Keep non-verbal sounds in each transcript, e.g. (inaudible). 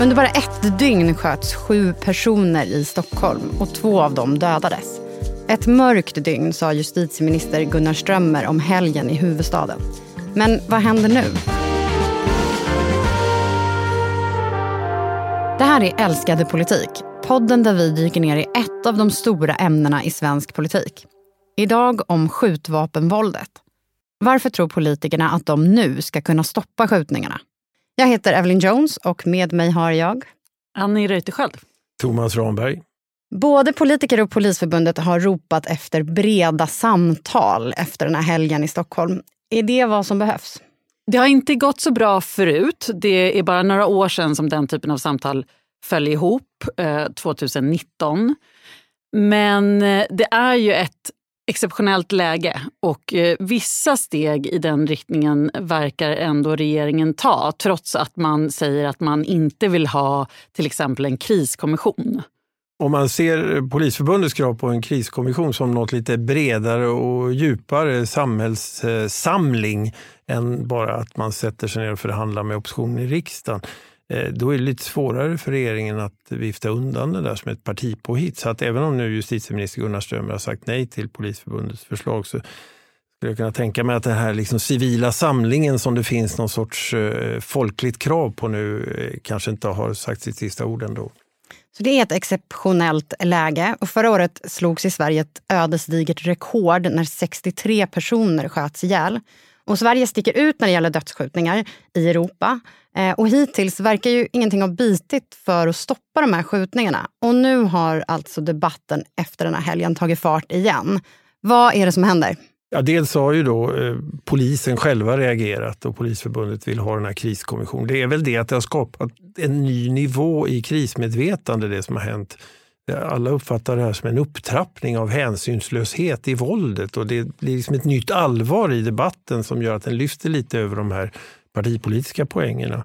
Under bara ett dygn sköts sju personer i Stockholm och två av dem dödades. Ett mörkt dygn, sa justitieminister Gunnar Strömmer om helgen i huvudstaden. Men vad händer nu? Det här är Älskade politik, podden där vi dyker ner i ett av de stora ämnena i svensk politik. Idag om skjutvapenvåldet. Varför tror politikerna att de nu ska kunna stoppa skjutningarna? Jag heter Evelyn Jones och med mig har jag... Annie Reuterskiöld. Thomas Ramberg. Både politiker och Polisförbundet har ropat efter breda samtal efter den här helgen i Stockholm. Är det vad som behövs? Det har inte gått så bra förut. Det är bara några år sedan som den typen av samtal föll ihop, eh, 2019. Men eh, det är ju ett exceptionellt läge och eh, vissa steg i den riktningen verkar ändå regeringen ta trots att man säger att man inte vill ha till exempel en kriskommission. Om man ser Polisförbundets krav på en kriskommission som något lite bredare och djupare samhällssamling eh, än bara att man sätter sig ner och förhandlar med oppositionen i riksdagen Eh, då är det lite svårare för regeringen att vifta undan det där som ett partipåhitt. Så att även om nu justitieminister Gunnar Strömmer har sagt nej till Polisförbundets förslag så skulle jag kunna tänka mig att den här liksom civila samlingen som det finns någon sorts eh, folkligt krav på nu eh, kanske inte har sagt sitt sista ord ändå. Så det är ett exceptionellt läge. Och förra året slogs i Sverige ett ödesdigert rekord när 63 personer sköts ihjäl. Och Sverige sticker ut när det gäller dödsskjutningar i Europa. Eh, och hittills verkar ju ingenting ha bitit för att stoppa de här skjutningarna. Och nu har alltså debatten efter den här helgen tagit fart igen. Vad är det som händer? Ja, dels har ju då eh, polisen själva reagerat och Polisförbundet vill ha den här kriskommissionen. Det är väl det att det har skapat en ny nivå i krismedvetande, det som har hänt. Alla uppfattar det här som en upptrappning av hänsynslöshet i våldet och det blir liksom ett nytt allvar i debatten som gör att den lyfter lite över de här partipolitiska poängerna.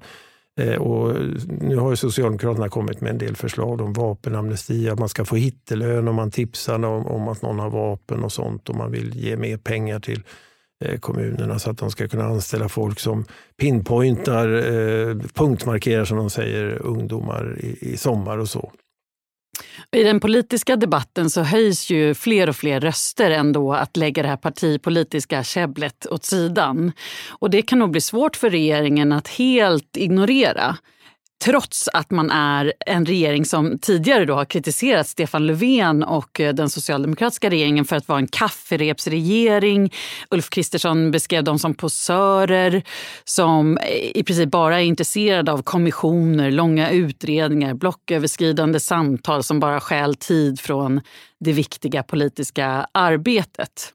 Eh, och nu har ju Socialdemokraterna kommit med en del förslag om vapenamnesti, att man ska få hittelön om man tipsar om, om att någon har vapen och sånt och man vill ge mer pengar till eh, kommunerna så att de ska kunna anställa folk som pinpointar, eh, punktmarkerar som de säger, ungdomar i, i sommar och så. I den politiska debatten så höjs ju fler och fler röster ändå att lägga det här partipolitiska käbblet åt sidan. Och det kan nog bli svårt för regeringen att helt ignorera trots att man är en regering som tidigare då har kritiserat Stefan Löfven och eh, den socialdemokratiska regeringen för att vara en kafferepsregering. Ulf Kristersson beskrev dem som posörer som eh, i princip bara är intresserade av kommissioner, långa utredningar, blocköverskridande samtal som bara stjäl tid från det viktiga politiska arbetet.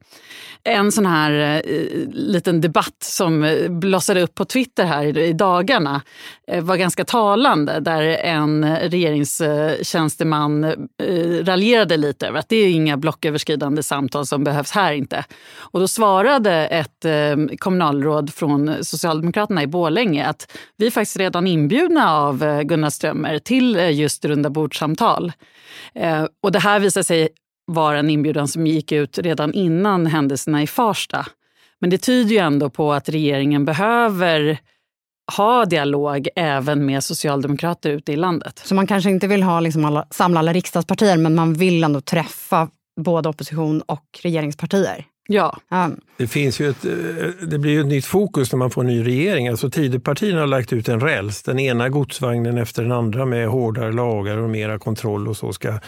En sån här eh, liten debatt som eh, blossade upp på Twitter här i, i dagarna eh, var ganska talande där en regeringstjänsteman eh, raljerade lite över att det är inga blocköverskridande samtal som behövs här inte. Och då svarade ett eh, kommunalråd från Socialdemokraterna i Bålänge att vi är faktiskt redan inbjudna av eh, Gunnar Strömmer till eh, just rundabordssamtal. Eh, och det här visar sig var en inbjudan som gick ut redan innan händelserna i Farsta. Men det tyder ju ändå på att regeringen behöver ha dialog även med socialdemokrater ute i landet. Så man kanske inte vill ha liksom alla, samla alla riksdagspartier men man vill ändå träffa både opposition och regeringspartier? Ja. Um. Det, finns ju ett, eh, det blir ju ett nytt fokus när man får en ny regering. Alltså Tidöpartierna har lagt ut en räls. Den ena godsvagnen efter den andra med hårdare lagar och mera kontroll och så ska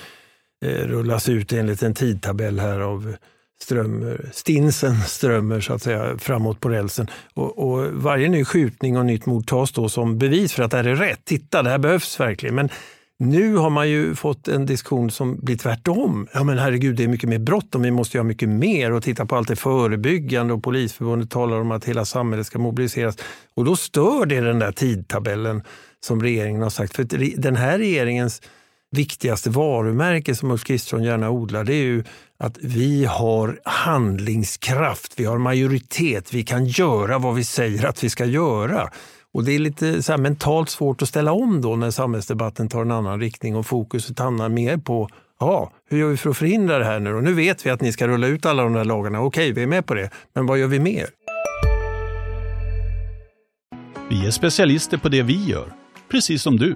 Eh, rullas ut enligt en tidtabell här av strömmer, stinsen strömmer så att säga framåt på rälsen. Och, och, varje ny skjutning och nytt mord tas då som bevis för att det här är rätt. Titta, det här behövs verkligen. Men nu har man ju fått en diskussion som blir tvärtom. Ja men herregud, det är mycket mer bråttom, vi måste göra mycket mer och titta på allt det förebyggande och Polisförbundet talar om att hela samhället ska mobiliseras. Och då stör det den där tidtabellen som regeringen har sagt. För den här regeringens viktigaste varumärke som Ulf Kristersson gärna odlar, det är ju att vi har handlingskraft, vi har majoritet, vi kan göra vad vi säger att vi ska göra. Och Det är lite så mentalt svårt att ställa om då när samhällsdebatten tar en annan riktning och fokuset hamnar mer på ja, hur gör vi för att förhindra det här nu? Och nu vet vi att ni ska rulla ut alla de där lagarna. Okej, vi är med på det. Men vad gör vi mer? Vi är specialister på det vi gör, precis som du.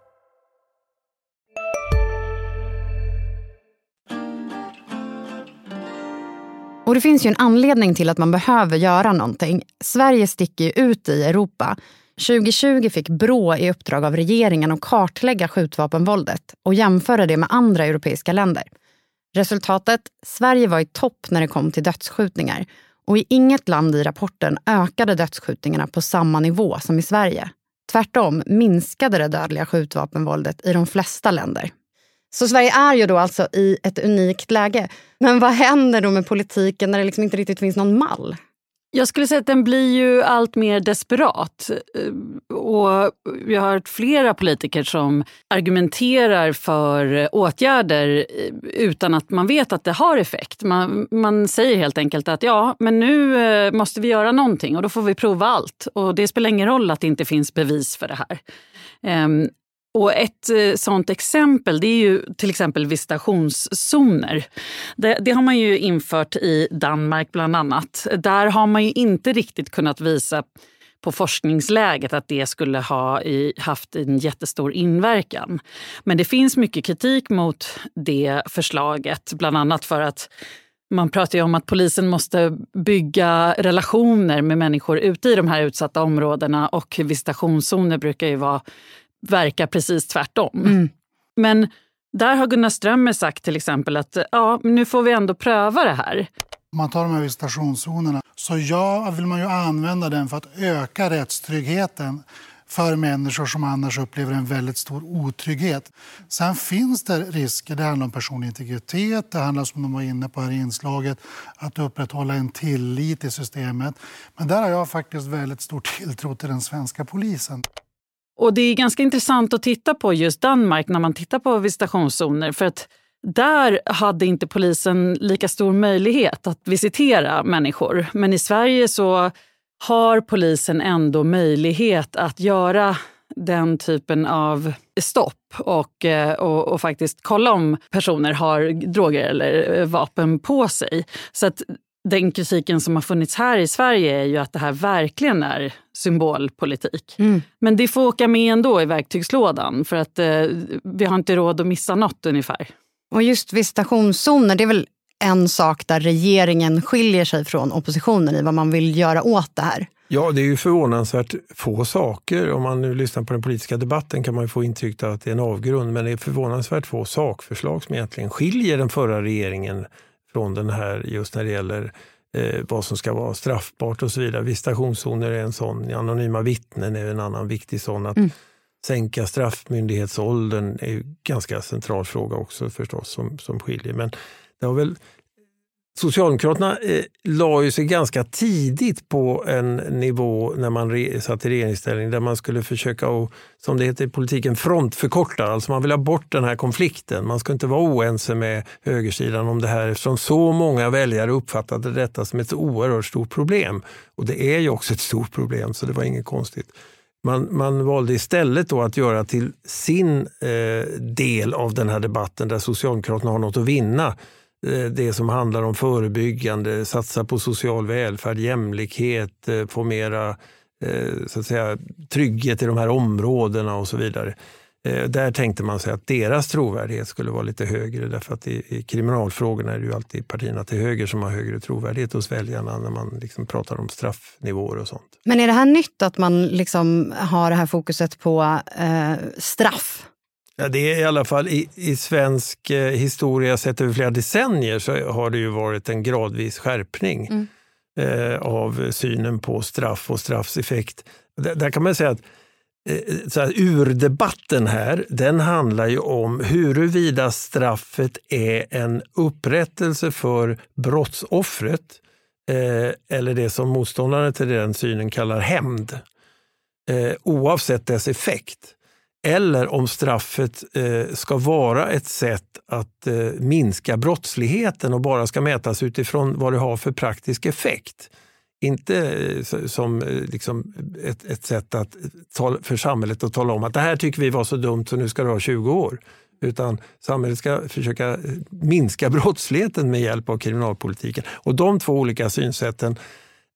Och det finns ju en anledning till att man behöver göra någonting. Sverige sticker ju ut i Europa. 2020 fick Brå i uppdrag av regeringen att kartlägga skjutvapenvåldet och jämföra det med andra europeiska länder. Resultatet? Sverige var i topp när det kom till dödsskjutningar och i inget land i rapporten ökade dödsskjutningarna på samma nivå som i Sverige. Tvärtom minskade det dödliga skjutvapenvåldet i de flesta länder. Så Sverige är ju då alltså i ett unikt läge. Men vad händer då med politiken när det liksom inte riktigt finns någon mall? Jag skulle säga att den blir ju allt mer desperat. Och vi har hört flera politiker som argumenterar för åtgärder utan att man vet att det har effekt. Man, man säger helt enkelt att ja, men nu eh, måste vi göra någonting och då får vi prova allt. Och det spelar ingen roll att det inte finns bevis för det här. Ehm, och ett eh, sånt exempel det är ju till exempel visitationszoner. Det, det, har man ju infört i Danmark bland annat. Där har man ju inte riktigt kunnat visa på forskningsläget att det skulle ha i, haft en jättestor inverkan. Men det finns mycket kritik mot det förslaget, bland annat för att man pratar ju om att polisen måste bygga relationer med människor ute i de här utsatta områdena och visitationszoner brukar ju vara verkar precis tvärtom. Mm. Men där har Gunnar Strömmer sagt till exempel att ja, nu får vi ändå pröva det här. Om man tar de här visitationszonerna så ja, vill man ju använda den för att öka rättstryggheten för människor som annars upplever en väldigt stor otrygghet. Sen finns det risker. Det handlar om personlig integritet, det handlar som de var inne på här i inslaget, att upprätthålla en tillit i systemet. Men där har jag faktiskt väldigt stor tilltro till den svenska polisen. Och det är ganska intressant att titta på just Danmark när man tittar på visitationszoner. För att där hade inte polisen lika stor möjlighet att visitera människor. Men i Sverige så har polisen ändå möjlighet att göra den typen av stopp och, eh, och, och, faktiskt kolla om personer har droger eller eh, vapen på sig. Så att den kritiken som har funnits här i Sverige är ju att det här verkligen är symbolpolitik. Mm. Men det får åka med ändå i verktygslådan för att eh, vi har inte råd att missa något ungefär. Och just visitationszoner, det är väl en sak där regeringen skiljer sig från oppositionen i vad man vill göra åt det här? Ja, det är ju förvånansvärt få saker. Om man nu lyssnar på den politiska debatten kan man få intryck av att det är en avgrund, men det är förvånansvärt få sakförslag som egentligen skiljer den förra regeringen från den här just när det gäller eh, vad som ska vara straffbart och så vidare. Visitationszoner är en sån, anonyma vittnen är en annan viktig sån. Att mm. sänka straffmyndighetsåldern är en ganska central fråga också förstås som, som skiljer. Men det har väl Socialdemokraterna eh, la ju sig ganska tidigt på en nivå när man re, satt i regeringsställning där man skulle försöka, och, som det heter i politiken, frontförkorta. Alltså man vill ha bort den här konflikten. Man ska inte vara oense med högersidan om det här eftersom så många väljare uppfattade detta som ett oerhört stort problem. Och det är ju också ett stort problem så det var inget konstigt. Man, man valde istället då att göra till sin eh, del av den här debatten där Socialdemokraterna har något att vinna Eh, det som handlar om förebyggande, satsa på social välfärd, jämlikhet, eh, få mera eh, så att säga, trygghet i de här områdena och så vidare. Där tänkte man sig att deras trovärdighet skulle vara lite högre därför att i, i kriminalfrågorna är det ju alltid partierna till höger som har högre trovärdighet hos väljarna när man liksom pratar om straffnivåer och sånt. Men är det här nytt att man liksom har det här fokuset på eh, straff? Ja, det är i alla fall i, i svensk eh, historia sett över flera decennier så har det ju varit en gradvis skärpning mm. eh, av synen på straff och straffseffekt. Där, där kan man säga att eh, så här, urdebatten här, den handlar ju om huruvida straffet är en upprättelse för brottsoffret eh, eller det som motståndare till den synen kallar hämnd, eh, oavsett dess effekt. Eller om straffet eh, ska vara ett sätt att eh, minska brottsligheten och bara ska mätas utifrån vad det har för praktisk effekt. Inte eh, som eh, liksom ett, ett sätt att, för samhället att tala om att det här tycker vi var så dumt så nu ska det ha 20 år. Utan samhället ska försöka eh, minska (laughs) brottsligheten med hjälp av kriminalpolitiken. Och de två olika synsätten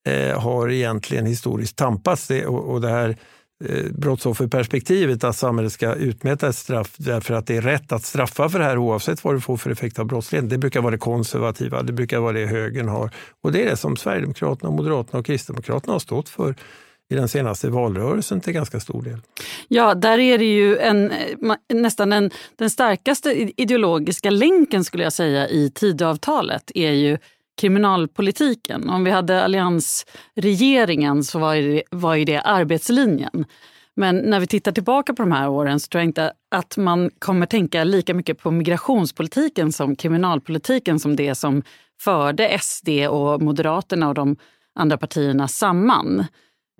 eh, har egentligen historiskt tampats. Det, och, och det här eh, Eh, brottsofferperspektivet att samhället ska utmäta ett straff därför att det är rätt att straffa för det här oavsett vad det får för effekt av brottsligheten. Det brukar vara det konservativa, det brukar vara det högern har. Och det är det som Sverigedemokraterna, Moderaterna och Kristdemokraterna har stått för i den senaste valrörelsen till ganska stor del. Ja, där är det ju en, nästan en, den starkaste ideologiska länken skulle jag säga i Tidöavtalet är ju kriminalpolitiken. Om vi hade alliansregeringen så var ju, det, var ju det arbetslinjen. Men när vi tittar tillbaka på de här åren så tror jag inte att man kommer tänka lika mycket på migrationspolitiken som kriminalpolitiken som det som förde SD och Moderaterna och de andra partierna samman.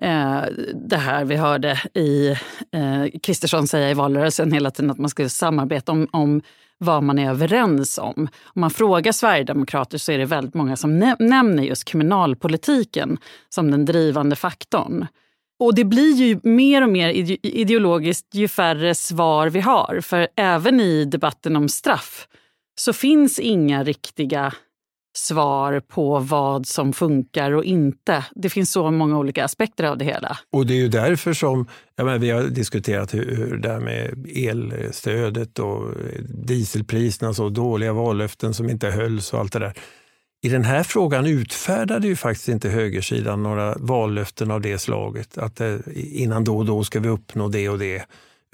Eh, det här vi hörde i eh, Kristersson säga i valrörelsen hela tiden att man skulle samarbeta om, om vad man är överens om. Om man frågar sverigedemokrater så är det väldigt många som nämner just kriminalpolitiken som den drivande faktorn. Och det blir ju mer och mer ideologiskt ju färre svar vi har. För även i debatten om straff så finns inga riktiga svar på vad som funkar och inte. Det finns så många olika aspekter av det hela. Och det är ju därför som menar, vi har diskuterat hur, hur det här med elstödet och dieselpriserna, så dåliga vallöften som inte hölls och allt det där. I den här frågan utfärdade ju faktiskt inte högersidan några vallöften av det slaget. Att eh, innan då och då ska vi uppnå det och det.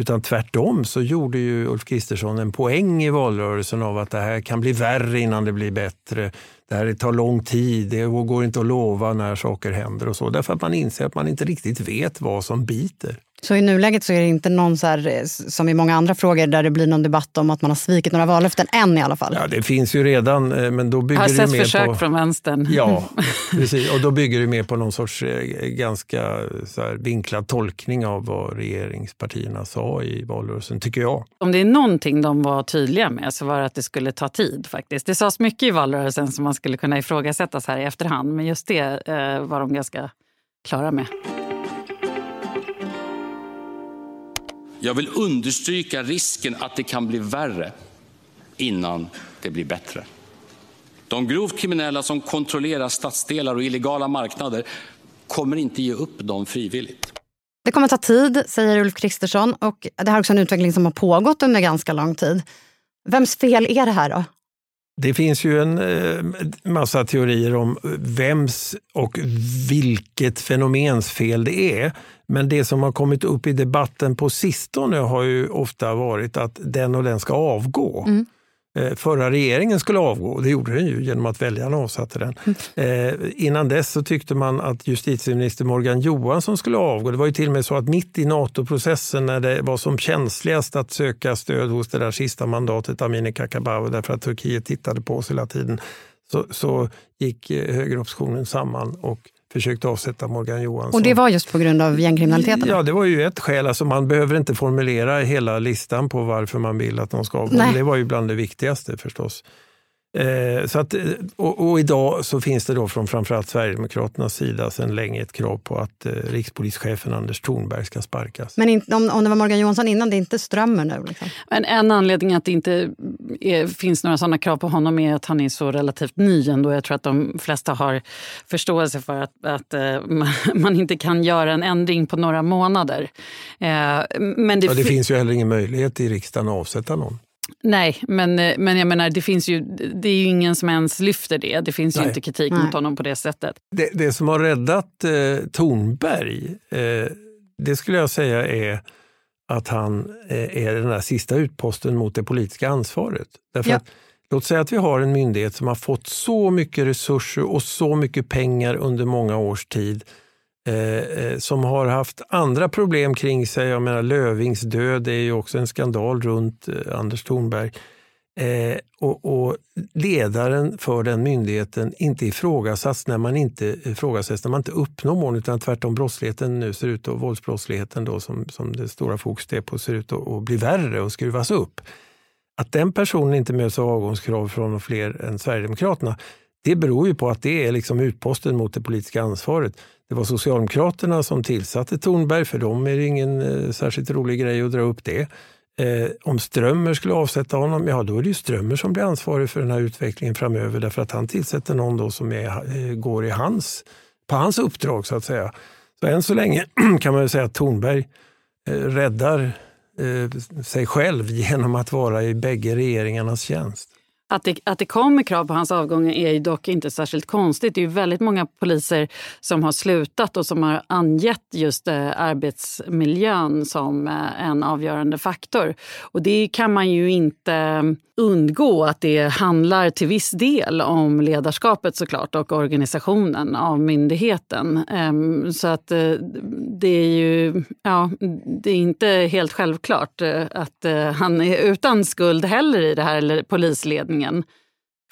Utan tvärtom så gjorde ju Ulf Kristersson en poäng i valrörelsen av att det här kan bli värre innan det blir bättre. Det här tar lång tid, det går inte att lova när saker händer och så. Därför att man inser att man inte riktigt vet vad som biter. Så i nuläget så är det inte någon så här, eh, som i många andra frågor där det blir någon debatt om att man har svikit några vallöften än i alla fall? Ja, det finns ju redan, eh, men då bygger jag har det sett mer försök på... från vänstern. Ja, (laughs) precis. Och då bygger det mer på någon sorts eh, ganska så här, vinklad tolkning av vad regeringspartierna sa i valrörelsen, tycker jag. Om det är någonting de var tydliga med så var det att det skulle ta tid faktiskt. Det sades mycket i valrörelsen som man skulle kunna ifrågasätta så här i efterhand, men just det eh, var de ganska klara med. Jag vill understryka risken att det kan bli värre innan det blir bättre. De grovt kriminella som kontrollerar stadsdelar och illegala marknader kommer inte ge upp dem frivilligt. Det kommer ta tid, säger Ulf Kristersson. Och det här är också en utveckling som har pågått under ganska lång tid. Vems fel är det här då? Det finns ju en eh, massa teorier om vems och vilket fenomens fel det är. Men det som har kommit upp i debatten på sistone har ju ofta varit att den och den ska avgå. Mm. Eh, förra regeringen skulle avgå, det gjorde den ju genom att väljarna avsatte den. (laughs) Eh, innan dess så tyckte man att justitieminister Morgan Johansson skulle avgå. Det var ju till och med så att mitt i NATO-processen när det var som känsligast att söka stöd hos det där sista mandatet, Amineh Kakabaveh, därför att Turkiet tittade på oss hela tiden, så, så gick eh, högeroppositionen samman och försökte avsätta Morgan Johansson. Och det var just på grund av gängkriminaliteten? Ja, det var ju ett skäl. Alltså man behöver inte formulera hela listan på varför man vill att de ska avgå. Det var ju bland det viktigaste förstås. Eh, så att, och, och, idag så finns det då från framförallt Sverigedemokraternas sida sedan länge ett krav på att eh, rikspolischefen Anders Thornberg ska sparkas. Men inte, om, om det var Morgan Johansson innan, det är inte Strömmer nu? Liksom. Men en anledning att det inte är, finns några sådana krav på honom är att han är så relativt ny ändå. Jag tror att de flesta har förståelse för att, att (laughs) uh, man inte kan göra en ändring på några månader. Men det, ja, det finns ju heller ingen möjlighet i riksdagen att avsätta någon. Nej, men, eh, men jag menar, det finns ju, det är ju ingen som ens lyfter det. Det finns Nej. ju inte kritik Nej. mot honom på det sättet. Det, det som har räddat eh, Tornberg, eh, det skulle jag säga är att han eh, är den där sista utposten mot det politiska ansvaret. Därför ja. att, låt säga att vi har en myndighet som har fått så mycket resurser och så mycket pengar under många års tid Eh, eh, som har haft andra problem kring sig. Jag menar Lövings död är ju också en skandal runt eh, Anders Thornberg. Eh, och, och, ledaren för den myndigheten inte ifrågasatts när man inte ifrågasätts när man inte uppnår målen, utan tvärtom brottsligheten nu ser ut och våldsbrottsligheten då som, som det stora fokuset är på ser ut att, att bli värre och skruvas upp. Att den personen inte möts av avgångskrav från fler än Sverigedemokraterna det beror ju på att det är liksom utposten mot det politiska ansvaret. Det var Socialdemokraterna som tillsatte Thornberg, för dem är det ingen eh, särskilt rolig grej att dra upp det. Eh, om Strömmer skulle avsätta honom, ja då är det ju Strömmer som blir ansvarig för den här utvecklingen framöver därför att han tillsätter någon då som är, eh, går i hans, på hans uppdrag så att säga. Så än så länge (clears throat) kan man säga att Thornberg eh, räddar eh, sig själv (laughs) genom att vara i bägge regeringarnas tjänst. Att det, att det kommer krav på hans avgång är ju dock inte särskilt konstigt. Det är ju väldigt många poliser som har slutat och som har angett just eh, arbetsmiljön som eh, en avgörande faktor. Och det kan man ju inte undgå att det handlar till viss del om ledarskapet såklart och organisationen av myndigheten. Ehm, så att eh, det är ju ja, det är inte helt självklart eh, att eh, han är utan skuld heller i det här, eller polisledningen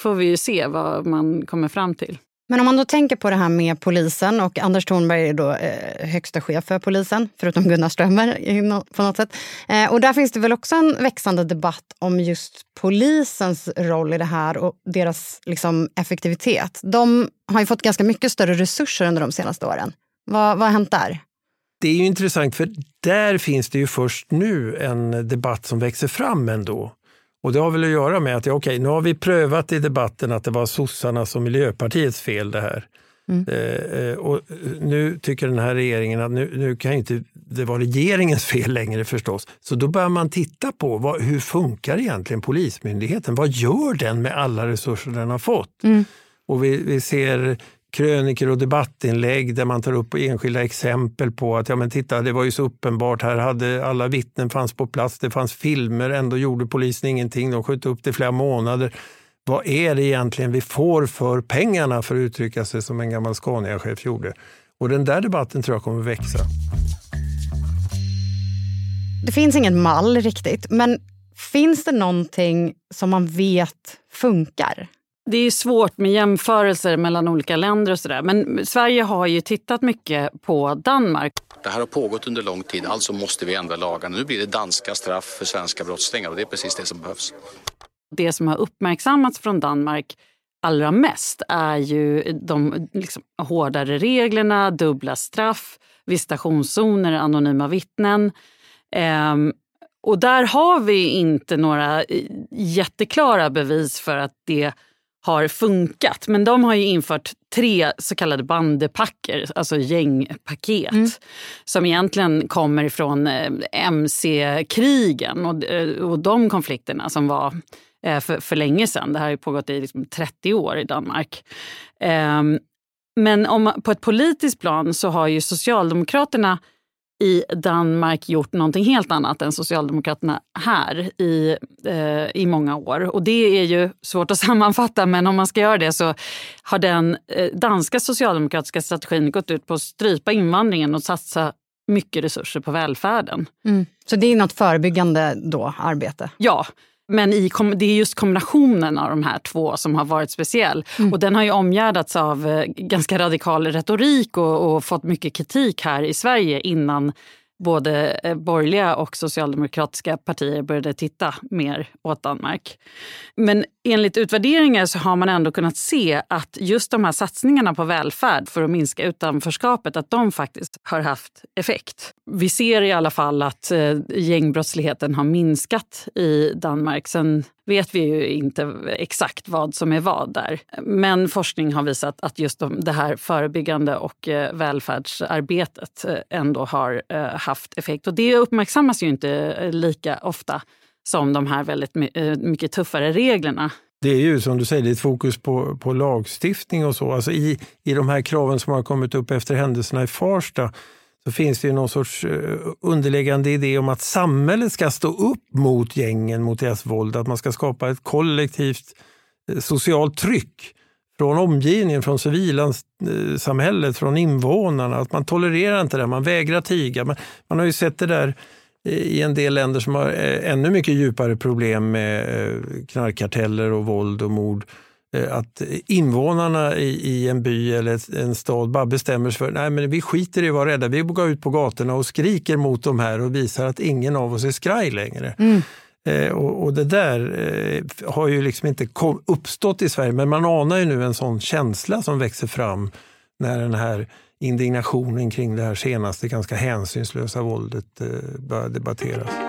får vi ju se vad man kommer fram till. Men om man då tänker på det här med polisen och Anders Thornberg är då eh, högsta chef för polisen, förutom Gunnar Strömmer på något sätt. Eh, och där finns det väl också en växande debatt om just polisens roll i det här och deras liksom, effektivitet. De har ju fått ganska mycket större resurser under de senaste åren. Vad, vad har hänt där? Det är ju intressant för där finns det ju först nu en debatt som växer fram ändå. Och det har väl att göra med att ja, okej, nu har vi prövat i debatten att det var sossarnas och Miljöpartiets fel det här. Mm. Eh, eh och nu tycker den här regeringen att nu, nu kan inte det vara regeringens fel längre förstås. Så då börjar man titta på vad, hur funkar egentligen Polismyndigheten? Vad gör den med alla resurser den har fått? Mm. Och vi, vi ser kröniker och debattinlägg där man tar upp enskilda exempel på att ja, men titta, det var ju så uppenbart. Här hade alla vittnen fanns på plats. Det fanns filmer. Ändå gjorde polisen ingenting. De sköt upp det i flera månader. Vad är det egentligen vi får för pengarna för att uttrycka sig som en gammal Scania-chef gjorde? Och den där debatten tror jag kommer växa. Det finns ingen mall riktigt, men finns det någonting som man vet funkar? Det är svårt med jämförelser mellan olika länder och sådär. Men Sverige har ju tittat mycket på Danmark. Det här har pågått under lång tid, alltså måste vi ändra lagarna. Nu blir det danska straff för svenska brottslingar och det är precis det som behövs. Det som har uppmärksammats från Danmark allra mest är ju de liksom, hårdare reglerna, dubbla straff, visitationszoner, anonyma vittnen. Ehm, och där har vi inte några jätteklara bevis för att det har funkat. Men de har ju infört tre så kallade bandepacker, alltså gängpaket mm. som egentligen kommer ifrån eh, mc-krigen och, eh, och de konflikterna som var eh, för, för länge sedan. Det här har pågått i liksom 30 år i Danmark. Um, men om, på ett politiskt plan så har ju Socialdemokraterna i Danmark gjort någonting helt annat än Socialdemokraterna här i, eh, i många år. Och det är ju svårt att (laughs) sammanfatta, men om man ska göra det så har den eh, danska socialdemokratiska strategin gått ut på att strypa invandringen och satsa mycket resurser på välfärden. Mm. Så det är något förebyggande då, arbete? Ja, men i, det är just kombinationen av de här två som har varit speciell. Mm. Och den har ju omgärdats av eh, ganska radikal retorik och, och fått mycket kritik här i Sverige innan både eh, borgerliga och socialdemokratiska partier började titta mer åt Danmark. Men enligt utvärderingar så har man ändå kunnat se att just de här satsningarna på välfärd för att minska utanförskapet, att de faktiskt har haft effekt. Vi ser i alla fall att eh, gängbrottsligheten har minskat i Danmark. Sen vet vi ju inte exakt vad som är vad där. Men forskning har visat att just det här förebyggande och eh, välfärdsarbetet eh, ändå har haft effekt. Och det uppmärksammas ju inte lika ofta som de här väldigt mycket tuffare reglerna. Det är ju som du säger, det är ett fokus på, på lagstiftning och så. Alltså i, I de här kraven som har kommit upp efter händelserna i Farsta så finns det ju någon sorts eh, underliggande idé om att samhället ska stå upp mot gängen, mot deras våld. Att man ska skapa ett kollektivt eh, socialt tryck från omgivningen, från civilsamhället, eh, från invånarna. Att man tolererar inte det, man vägrar tiga. Man, man har ju sett det där i en del länder som har ännu mycket djupare problem med knarkkarteller och våld och mord. Eh, att invånarna i, en by eller en stad bara bestämmer sig för nej men vi skiter i att vara rädda. Vi går ut på gatorna och skriker mot de här och visar att ingen av oss är skraj längre. Mm. Eh, och, och, det där eh, har ju liksom inte uppstått i Sverige men man anar ju nu en sån känsla som växer fram när den här indignationen kring det här senaste ganska hänsynslösa våldet börjar debatteras.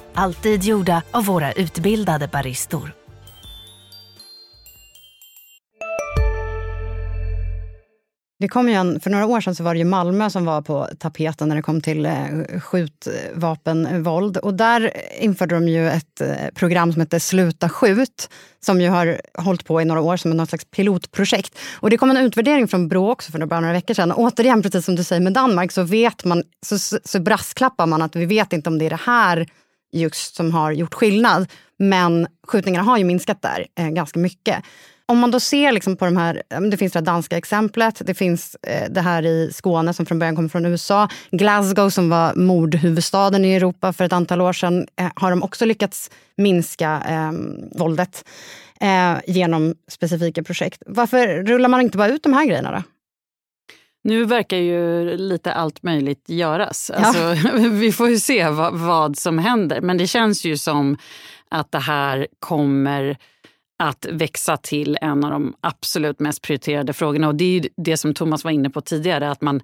Alltid gjorda av våra utbildade baristor. Det kom ju en, för några år sedan så var det ju Malmö som var på tapeten när det kom till eh, skjutvapenvåld. Och där införde de ju ett eh, program som heter Sluta skjut som ju har hållit på i några år som något slags pilotprojekt. Och det kom en utvärdering från Brå också för bara några veckor sedan. Och återigen, precis som du säger med Danmark, så vet man, så, så brasklappar man att vi vet inte om det är det här just som har gjort skillnad. Men skjutningarna har ju minskat där eh, ganska mycket om man då ser liksom på de här, det finns det danska exemplet, det finns eh, det här i Skåne som från början kommer från USA. Glasgow som var mordhuvudstaden i Europa för ett antal år sedan eh, har de också lyckats minska eh, våldet eh, genom specifika projekt. Varför rullar man inte bara ut de här grejerna då? Nu verkar ju lite allt möjligt göras. Ja. Alltså, (laughs) vi får ju se vad, vad som händer. Men det känns ju som att det här kommer att växa till en av de absolut mest prioriterade frågorna. Och det är det som Thomas var inne på tidigare, att man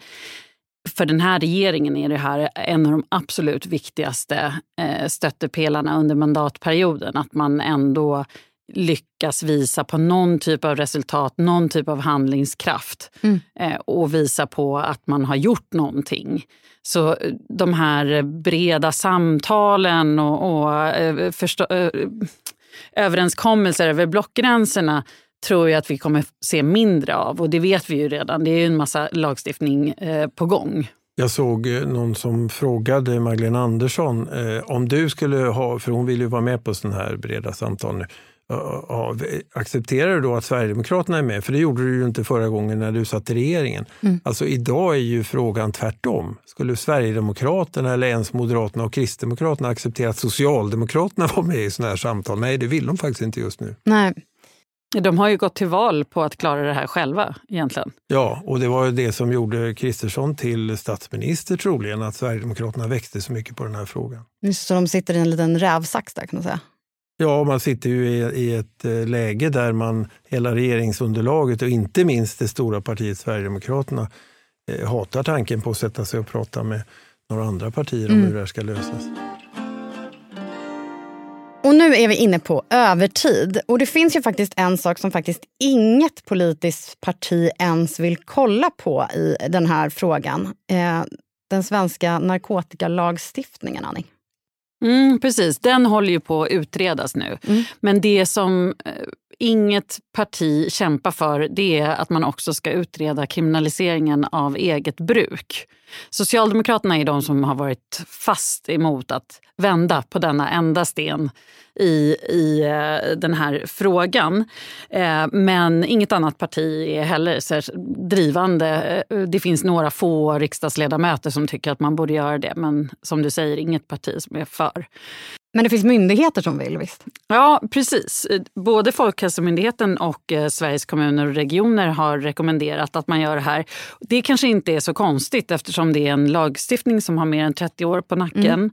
för den här regeringen är det här en av de absolut viktigaste eh, stöttepelarna under mandatperioden. Att man ändå lyckas visa på någon typ av resultat, någon typ av handlingskraft mm. Eh, och visa på att man har gjort någonting. Så eh, de här breda samtalen och, och förstå, överenskommelser över blockgränserna tror jag att vi kommer se mindre av. Och det vet vi ju redan. Det är ju en massa lagstiftning eh, på gång. Jag såg eh, någon som frågade Magdalena Andersson eh, om du skulle ha, för hon vill ju vara med på sådana här breda samtal nu, Ja, accepterar du då att Sverigedemokraterna är med? För det gjorde du ju inte förra gången när du satt i regeringen. Mm. Alltså idag är ju frågan tvärtom. Skulle Sverigedemokraterna eller ens Moderaterna och Kristdemokraterna acceptera att Socialdemokraterna var med i sådana här samtal? Nej, det vill de faktiskt inte just nu. Nej. De har ju gått till val på att klara det här själva egentligen. Ja, och det var ju det som gjorde Kristersson till statsminister troligen, att Sverigedemokraterna växte så mycket på den här frågan. Så de sitter i en liten rävsax där kan man säga? Ja, man sitter ju i, ett eh, läge där man, hela regeringsunderlaget och inte minst det stora partiet Sverigedemokraterna eh, hatar tanken på att sätta sig och prata med några andra partier om mm. hur det här ska lösas. Och nu är vi inne på övertid. Och det finns ju faktiskt en sak som faktiskt inget politiskt parti ens vill kolla på i den här frågan. Eh, den svenska narkotikalagstiftningen, Annie. Mm, precis, den håller ju på att utredas nu. Mm. Men det som eh, inget parti kämpar för det är att man också ska utreda kriminaliseringen av eget bruk. Socialdemokraterna är de som har varit fast emot att vända på denna enda sten i, i eh, den här frågan. Eh, men inget annat parti är heller drivande. Eh, det finns några få riksdagsledamöter som tycker att man borde göra det men som du säger, inget parti som är för. Men det finns myndigheter som vill, visst? Ja, precis. Både Folkhälsomyndigheten och eh, Sveriges kommuner och regioner har rekommenderat att man gör det här. Det kanske inte är så konstigt eftersom det är en lagstiftning som har mer än 30 år på nacken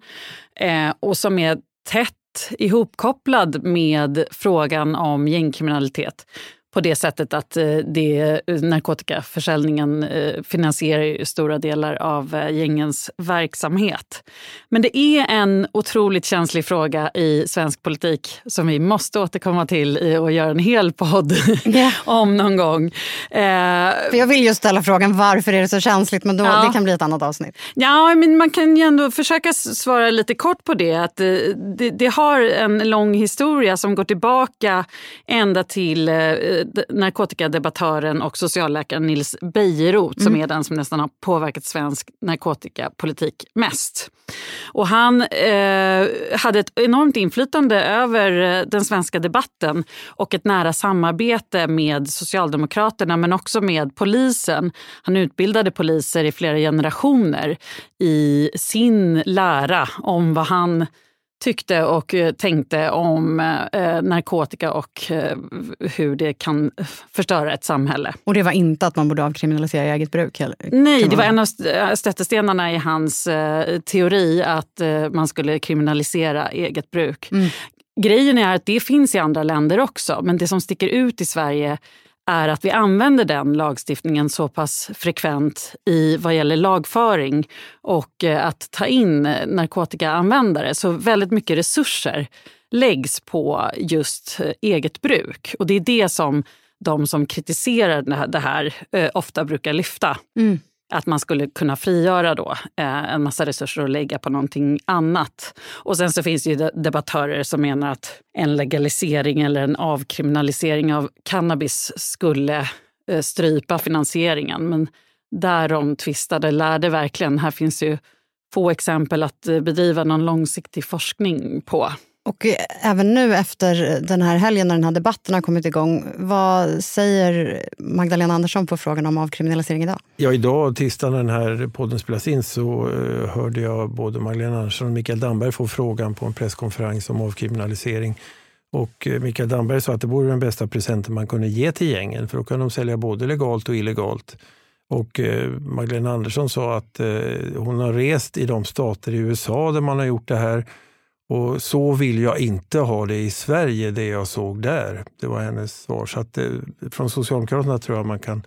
mm. eh, och som är tätt ihopkopplad med frågan om gängkriminalitet på det sättet att eh, det, narkotikaförsäljningen finansierar stora delar av gängens verksamhet. Men det är en otroligt känslig fråga i svensk politik som vi måste återkomma till och göra en hel podd yeah. (laughs) om någon gång. För jag vill ju ställa frågan varför är det så känsligt, men då, ja. det kan bli ett annat avsnitt. Ja, men man kan ju ändå försöka svara lite kort på det. Att det, det har en lång historia som går tillbaka ända till eh, narkotikadebattören och socialläkaren Nils Bejerot mm. som är den som nästan har påverkat svensk narkotikapolitik mest. Och han eh, hade ett enormt inflytande över eh, den svenska debatten och ett nära samarbete med Socialdemokraterna men också med polisen. Han utbildade poliser i flera generationer i sin lära om vad han tyckte och eh, tänkte om eh, narkotika och eh, hur det kan förstöra ett samhälle. Och det var inte att man borde avkriminalisera eget bruk? Heller, Nej, det var en av stötestenarna i hans eh, teori att eh, man skulle kriminalisera eget bruk. Mm. Grejen är att det finns i andra länder också, men det som sticker ut i Sverige är att vi använder den lagstiftningen så pass frekvent i vad gäller lagföring och eh, att ta in narkotikaanvändare. Så väldigt mycket resurser läggs på just eh, eget bruk. Och det är det som de som kritiserar det här eh, ofta brukar lyfta. Mm att man skulle kunna frigöra då, eh, en massa resurser och lägga på någonting annat. Och sen så finns det ju debattörer som menar att en legalisering eller en avkriminalisering av cannabis skulle eh, strypa finansieringen. Men därom tvistade lärde verkligen. Här finns ju få exempel att eh, bedriva någon långsiktig forskning på. Och även nu efter den här helgen när den här debatten har kommit igång, vad säger Magdalena Andersson på frågan om avkriminalisering idag? Ja, idag, tisdag när den här podden spelas in, så eh, hörde jag både Magdalena Andersson och Mikael Damberg få frågan på en presskonferens om avkriminalisering. Och eh, Mikael Damberg sa att det vore den bästa presenten man kunde ge till gängen, för då kan de sälja både legalt och illegalt. Och eh, Magdalena Andersson sa att hon har rest i de stater i USA där man har gjort det här och så vill jag inte ha det i Sverige, det jag såg där. Det var hennes svar. Så att, eh, från Socialdemokraterna tror jag man kan,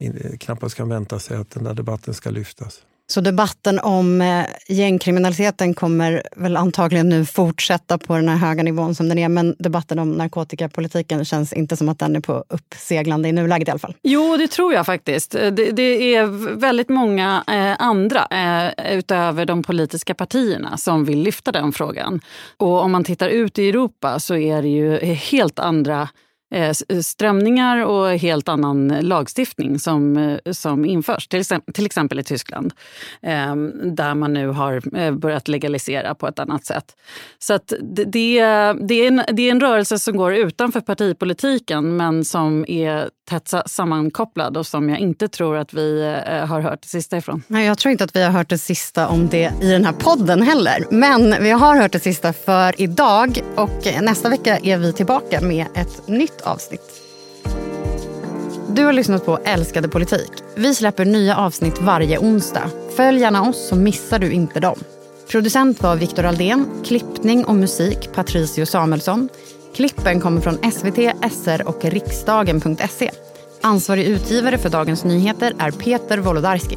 eh, knappast kan vänta sig att den där debatten ska lyftas. Så debatten om eh, gängkriminaliteten kommer väl antagligen nu fortsätta på den här höga nivån som den är. Men debatten om narkotikapolitiken känns inte som att den är på uppseglande i nuläget i alla fall. Jo, det tror jag faktiskt. Eh, det, det är väldigt många eh, andra eh, utöver de politiska partierna som vill lyfta den frågan. Och om man tittar ut i Europa så är det ju helt andra Eh, eh, strömningar och helt annan lagstiftning som, eh, som införs. Till exempel, till exempel i Tyskland, ehm, där man nu har börjat legalisera på ett annat sätt. Så att det, det, är en, det är en rörelse som går utanför partipolitiken men som är tätt sammankopplad och som jag inte tror att vi har hört det sista ifrån. Nej, jag tror inte att vi har hört det sista om det i den här podden heller. Men vi har hört det sista för idag och nästa vecka är vi tillbaka med ett nytt nytt avsnitt. Du har lyssnat på Älskade politik. Vi släpper nya avsnitt varje onsdag. Följ gärna oss så missar du inte dem. Producent var Viktor Aldén, klippning och musik Patricio Samuelsson. Klippen kommer från SVT, SR och riksdagen.se. Ansvarig utgivare för Dagens Nyheter är Peter Wolodarski.